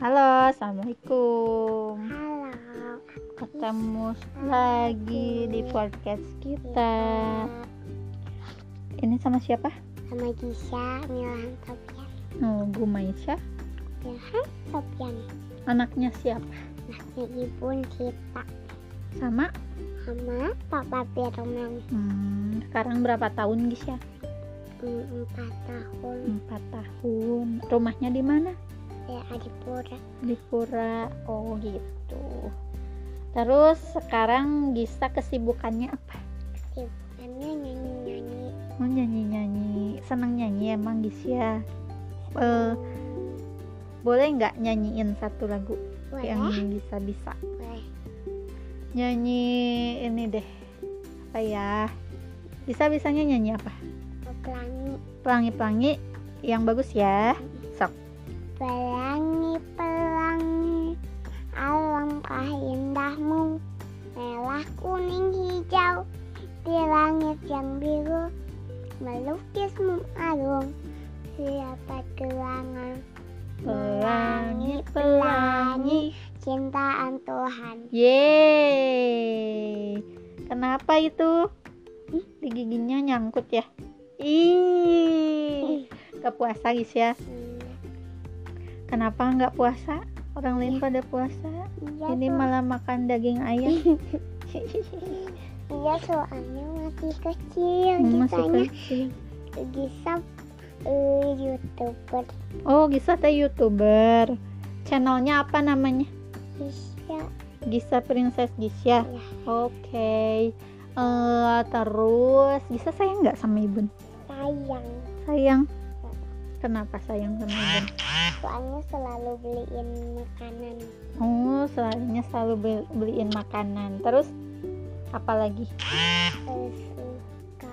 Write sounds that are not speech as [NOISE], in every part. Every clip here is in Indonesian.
Halo, assalamualaikum. Halo. Ketemu lagi di podcast kita. Ini sama siapa? Sama Gisha, Milan Sofian. Oh, Gumaisha. Milan Sofian. Anaknya siapa? Anaknya Ibu Sita. Sama? Sama Papa Firman. Hmm, sekarang berapa tahun, Gisha? Hmm, Empat tahun. Empat tahun. Rumahnya di mana? Ya, Adipura. Di Pura. Oh, gitu. Terus sekarang Gisa kesibukannya apa? Sibukannya nyanyi-nyanyi. Oh, nyanyi-nyanyi. Senang nyanyi emang Gisya. Eh, boleh nggak nyanyiin satu lagu Boleh? yang bisa bisa Boleh. nyanyi ini deh apa ya bisa bisanya nyanyi apa Pelangi. pelangi pelangi yang bagus ya sok Pelangi, indahmu. Merah, kuning, hijau. Di langit yang biru. Melukismu agung. Siapa gelangan? Pelangi. pelangi. Cintaan Tuhan. yeay. Kenapa itu? Ih, di giginya nyangkut ya? Ih. Gak puasa guys ya? Hmm, kenapa nggak puasa orang lain pada puasa Iya, ini so- malah makan daging ayam. [LAUGHS] Iya soalnya masih kecil. masih Gisanya kecil. Gisa eh, youtuber. oh Gisa teh youtuber. Channelnya apa namanya? Gisa. Gisa Princess Gisya ya, oke. Eh, terus Gisa sayang nggak sama ibu sayang. sayang kenapa sayang sama ibu Soalnya selalu beliin makanan. oh selalunya selalu beli- beliin makanan terus apa lagi Eh, suka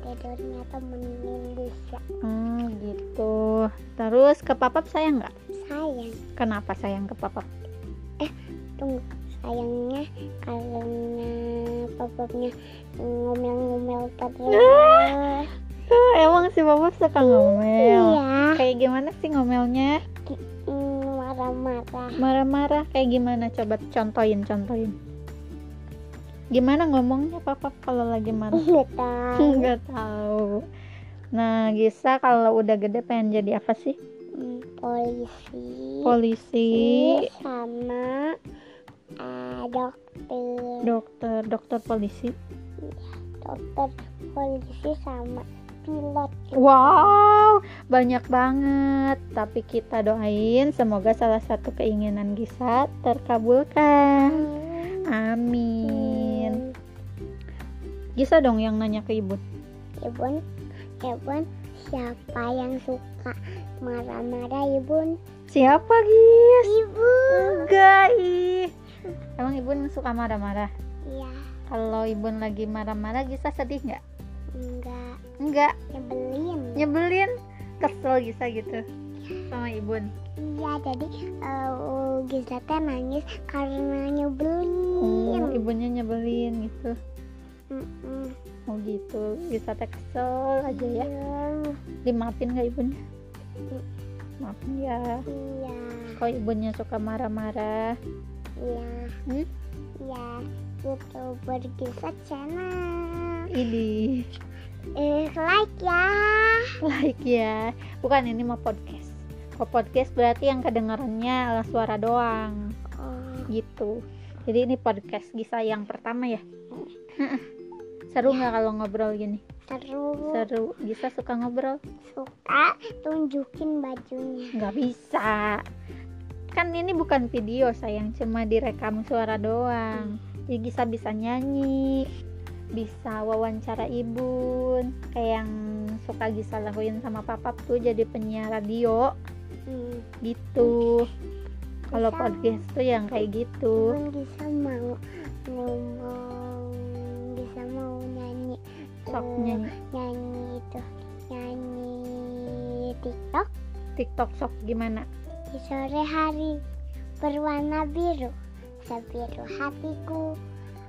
tidurnya temenin Gisa. hmm, gitu terus ke papap sayang nggak Sayang. kenapa sayang ke papap Tunggu. Sayangnya karena papapnya ngomel-ngomel terus. [LAUGHS] Emang si papap suka ngomel Iya. kayak gimana sih ngomelnya Hmm, Marah-marah. marah-marah kayak gimana coba contohin contohin gimana ngomongnya papa kalau lagi marah Nggak tahu. [LAUGHS] nggak tahu nah Gisa kalau udah gede pengen jadi apa sih Hmm, polisi. polisi sama eh, dokter. dokter dokter polisi dokter polisi sama pilot. wow banyak banget. Tapi kita doain semoga salah satu keinginan Gisa terkabulkan. Amin. Gisa dong yang nanya ke ibu Ibun, Ibun, siapa yang suka marah-marah Ibun? siapa Gis? Ibu. enggak ih. Emang ibu suka marah-marah? Iya, kalau ibu lagi marah-marah Gisa sedih nggak enggak. Nyebelin. nyebelin. Kesel Gisa gitu. Sama ibu Iya, jadi uh, Giza teh nangis karena nyebelin. oh ibunya nyebelin gitu. Mm-mm. oh gitu. Gisa teh kesel aja ya. Iya, dimaafin nggak ibunya maafin ya. Iya, kalau ibunya suka marah-marah. Iya, hmm? iya. Youtuber Giza channel. ini Eh, like ya. like ya. Bukan ini mau podcast. Kalau podcast berarti yang kedengarannya adalah suara doang. Oh, gitu. Jadi ini podcast Gisa yang pertama ya. [LAUGHS] Seru nggak kalau ngobrol gini? Seru. seru. Gisa suka ngobrol? Suka tunjukin bajunya. nggak bisa. Kan ini bukan video sayang. Cuma direkam suara doang. Jadi Gisa bisa nyanyi bisa wawancara ibu kayak yang suka Gisa lakuin sama papa tuh jadi penyiar radio. Hmm. gitu. Kalau podcast tuh yang kayak gitu. Cuman bisa mau ngomong, bisa mau nyanyi. sok nyanyi. nyanyi itu, nyanyi TikTok. TikTok sok gimana? Di sore hari berwarna biru. Sebiru hatiku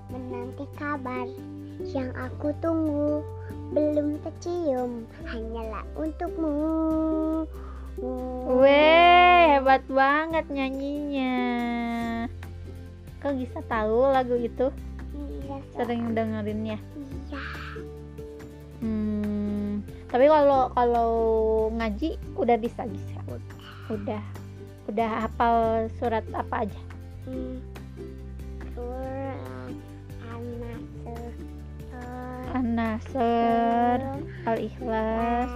menanti kabar yang aku tunggu belum tercium hanyalah untukmu. Weh, hebat banget nyanyinya. Kok bisa tahu lagu itu? Iya sering dengerin ya? Iya. Hmm, tapi kalau kalau ngaji udah bisa bisa. Udah udah hafal surat apa aja? Hmm. Se An-Nasr Al-Ikhlas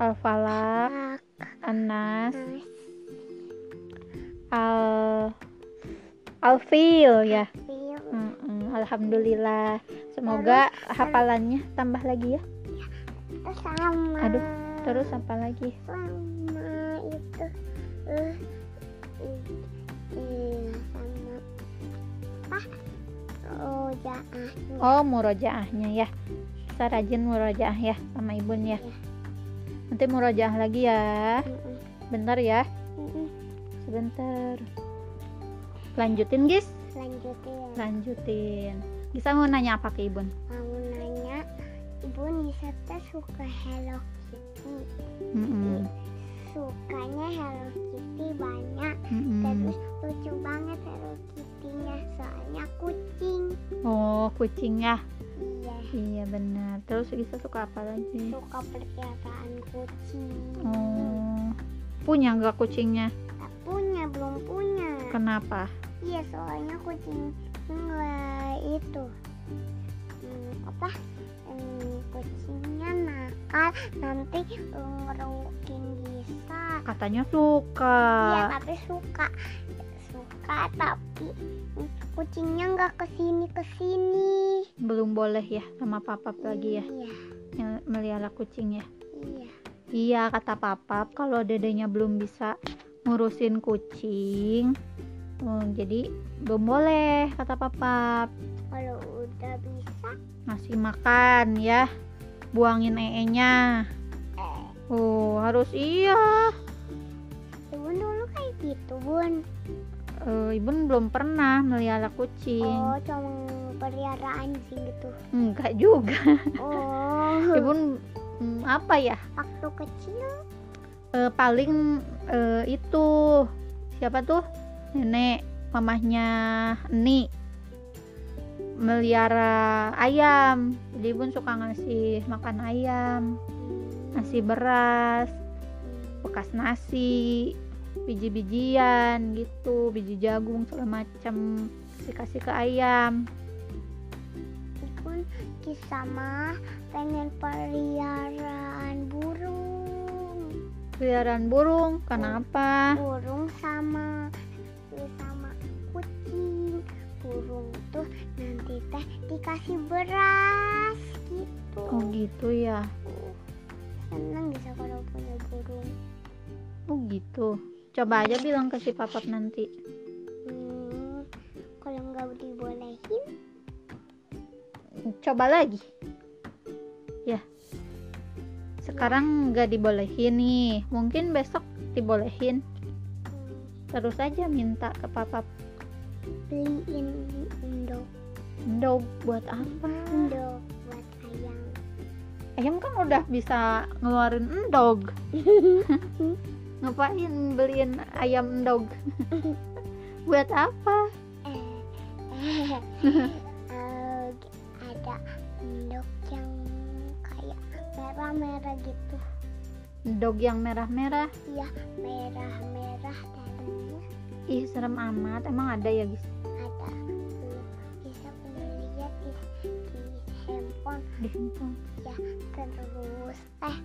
Al-Falaq An-Nas Al Al-Fil ya. Alhamdulillah. Semoga hafalannya tambah lagi ya. Sama. Aduh, terus apa lagi? Sama itu eh i- iya sama. Apa oh jaah Oh murojaahnya ya. Kita rajin murojaah ya sama ibun ya Iya. Nanti murojaah lagi ya. Bentar ya. Sebentar. Lanjutin guys lanjutin. Lanjutin. Bisa mau nanya apa ke ibun? mau nanya ibu Nisa teh suka Hello Kitty. Mm-mm. sukanya Hello Kitty banyak. Mm-mm. terus Oh kucing ya iya. Iya benar. Terus bisa suka apa lagi? suka perkataan kucing. Oh Punya nggak kucingnya? tak punya belum punya. Kenapa? iya soalnya kucing enggak itu. Hmm, apa? Hmm, kucingnya nakal nanti eh, ngerukin bisa Katanya iya suka tapi suka tapi hmm, kucingnya nggak ke sini ke sini. Belum boleh ya sama papap lagi ya? Iya. Mel- Melihara kucing ya? Iya. Iya kata papap kalau dedenya belum bisa ngurusin kucing oh, jadi belum boleh kata papap kalau udah bisa. Ngasih makan ya buangin ee-nya eh. Oh harus iya. Bun dulu kayak gitu bun Eh, ibun belum pernah melihara kucing. Oh cuma pelihara anjing gitu. Enggak juga. Oh. [LAUGHS] Ibun mm, apa ya? Waktu kecil? Eh, paling eh, itu siapa tuh? Nenek mamahnya Ni melihara ayam. Jadi bun suka ngasih makan ayam ngasih beras bekas nasi biji-bijian gitu biji jagung segala macam kasih kasih ke ayam. Pun kisah mah pengen peliharaan burung. Peliharaan burung kenapa? Burung sama sama kucing. Burung tuh nanti teh dikasih beras gitu. Oh gitu ya? Seneng bisa kalau punya burung. Oh gitu coba aja bilang ke si papap nanti. Hmm, kalau nggak dibolehin? Coba lagi. Ya. Sekarang nggak dibolehin nih. Mungkin besok dibolehin. Hmm, terus aja minta ke papa. Beliin endok dog buat apa? Endok buat ayam. Ayam kan udah bisa ngeluarin endog [LAUGHS] ngapain beliin ayam endog? [LAUGHS] Buat apa? Eh, eh, ada endok yang kayak merah-merah gitu. Dog yang merah-merah? Ya merah-merah dalamnya. Ih serem amat. Emang ada ya guys di handphone ya terus eh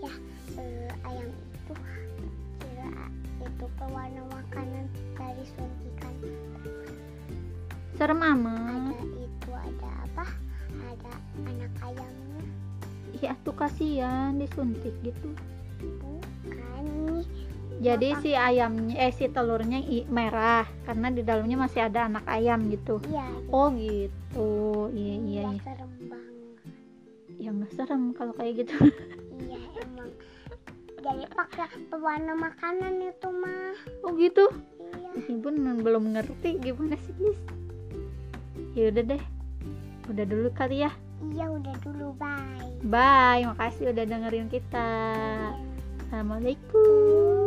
ya eh, ayam itu kira itu pewarna makanan dari suntikan serem ada itu ada apa? Ada anak ayamnya. Iya tuh kasihan disuntik gitu. Bukan nih. Jadi Apa? si ayamnya eh si telurnya i- merah karena di dalamnya masih ada anak ayam gitu. Iya oh gitu. Iya iya iya ya nggak serem kalau kayak gitu. Iya [LAUGHS] emang. Jadi pakai pewarna makanan itu mah. Oh gitu? Iya. Ibu belum ngerti gimana sih guys ya udah deh. Udah dulu kali ya. Iya udah dulu. Bye. Bye. Makasih udah dengerin kita. Assalamualaikum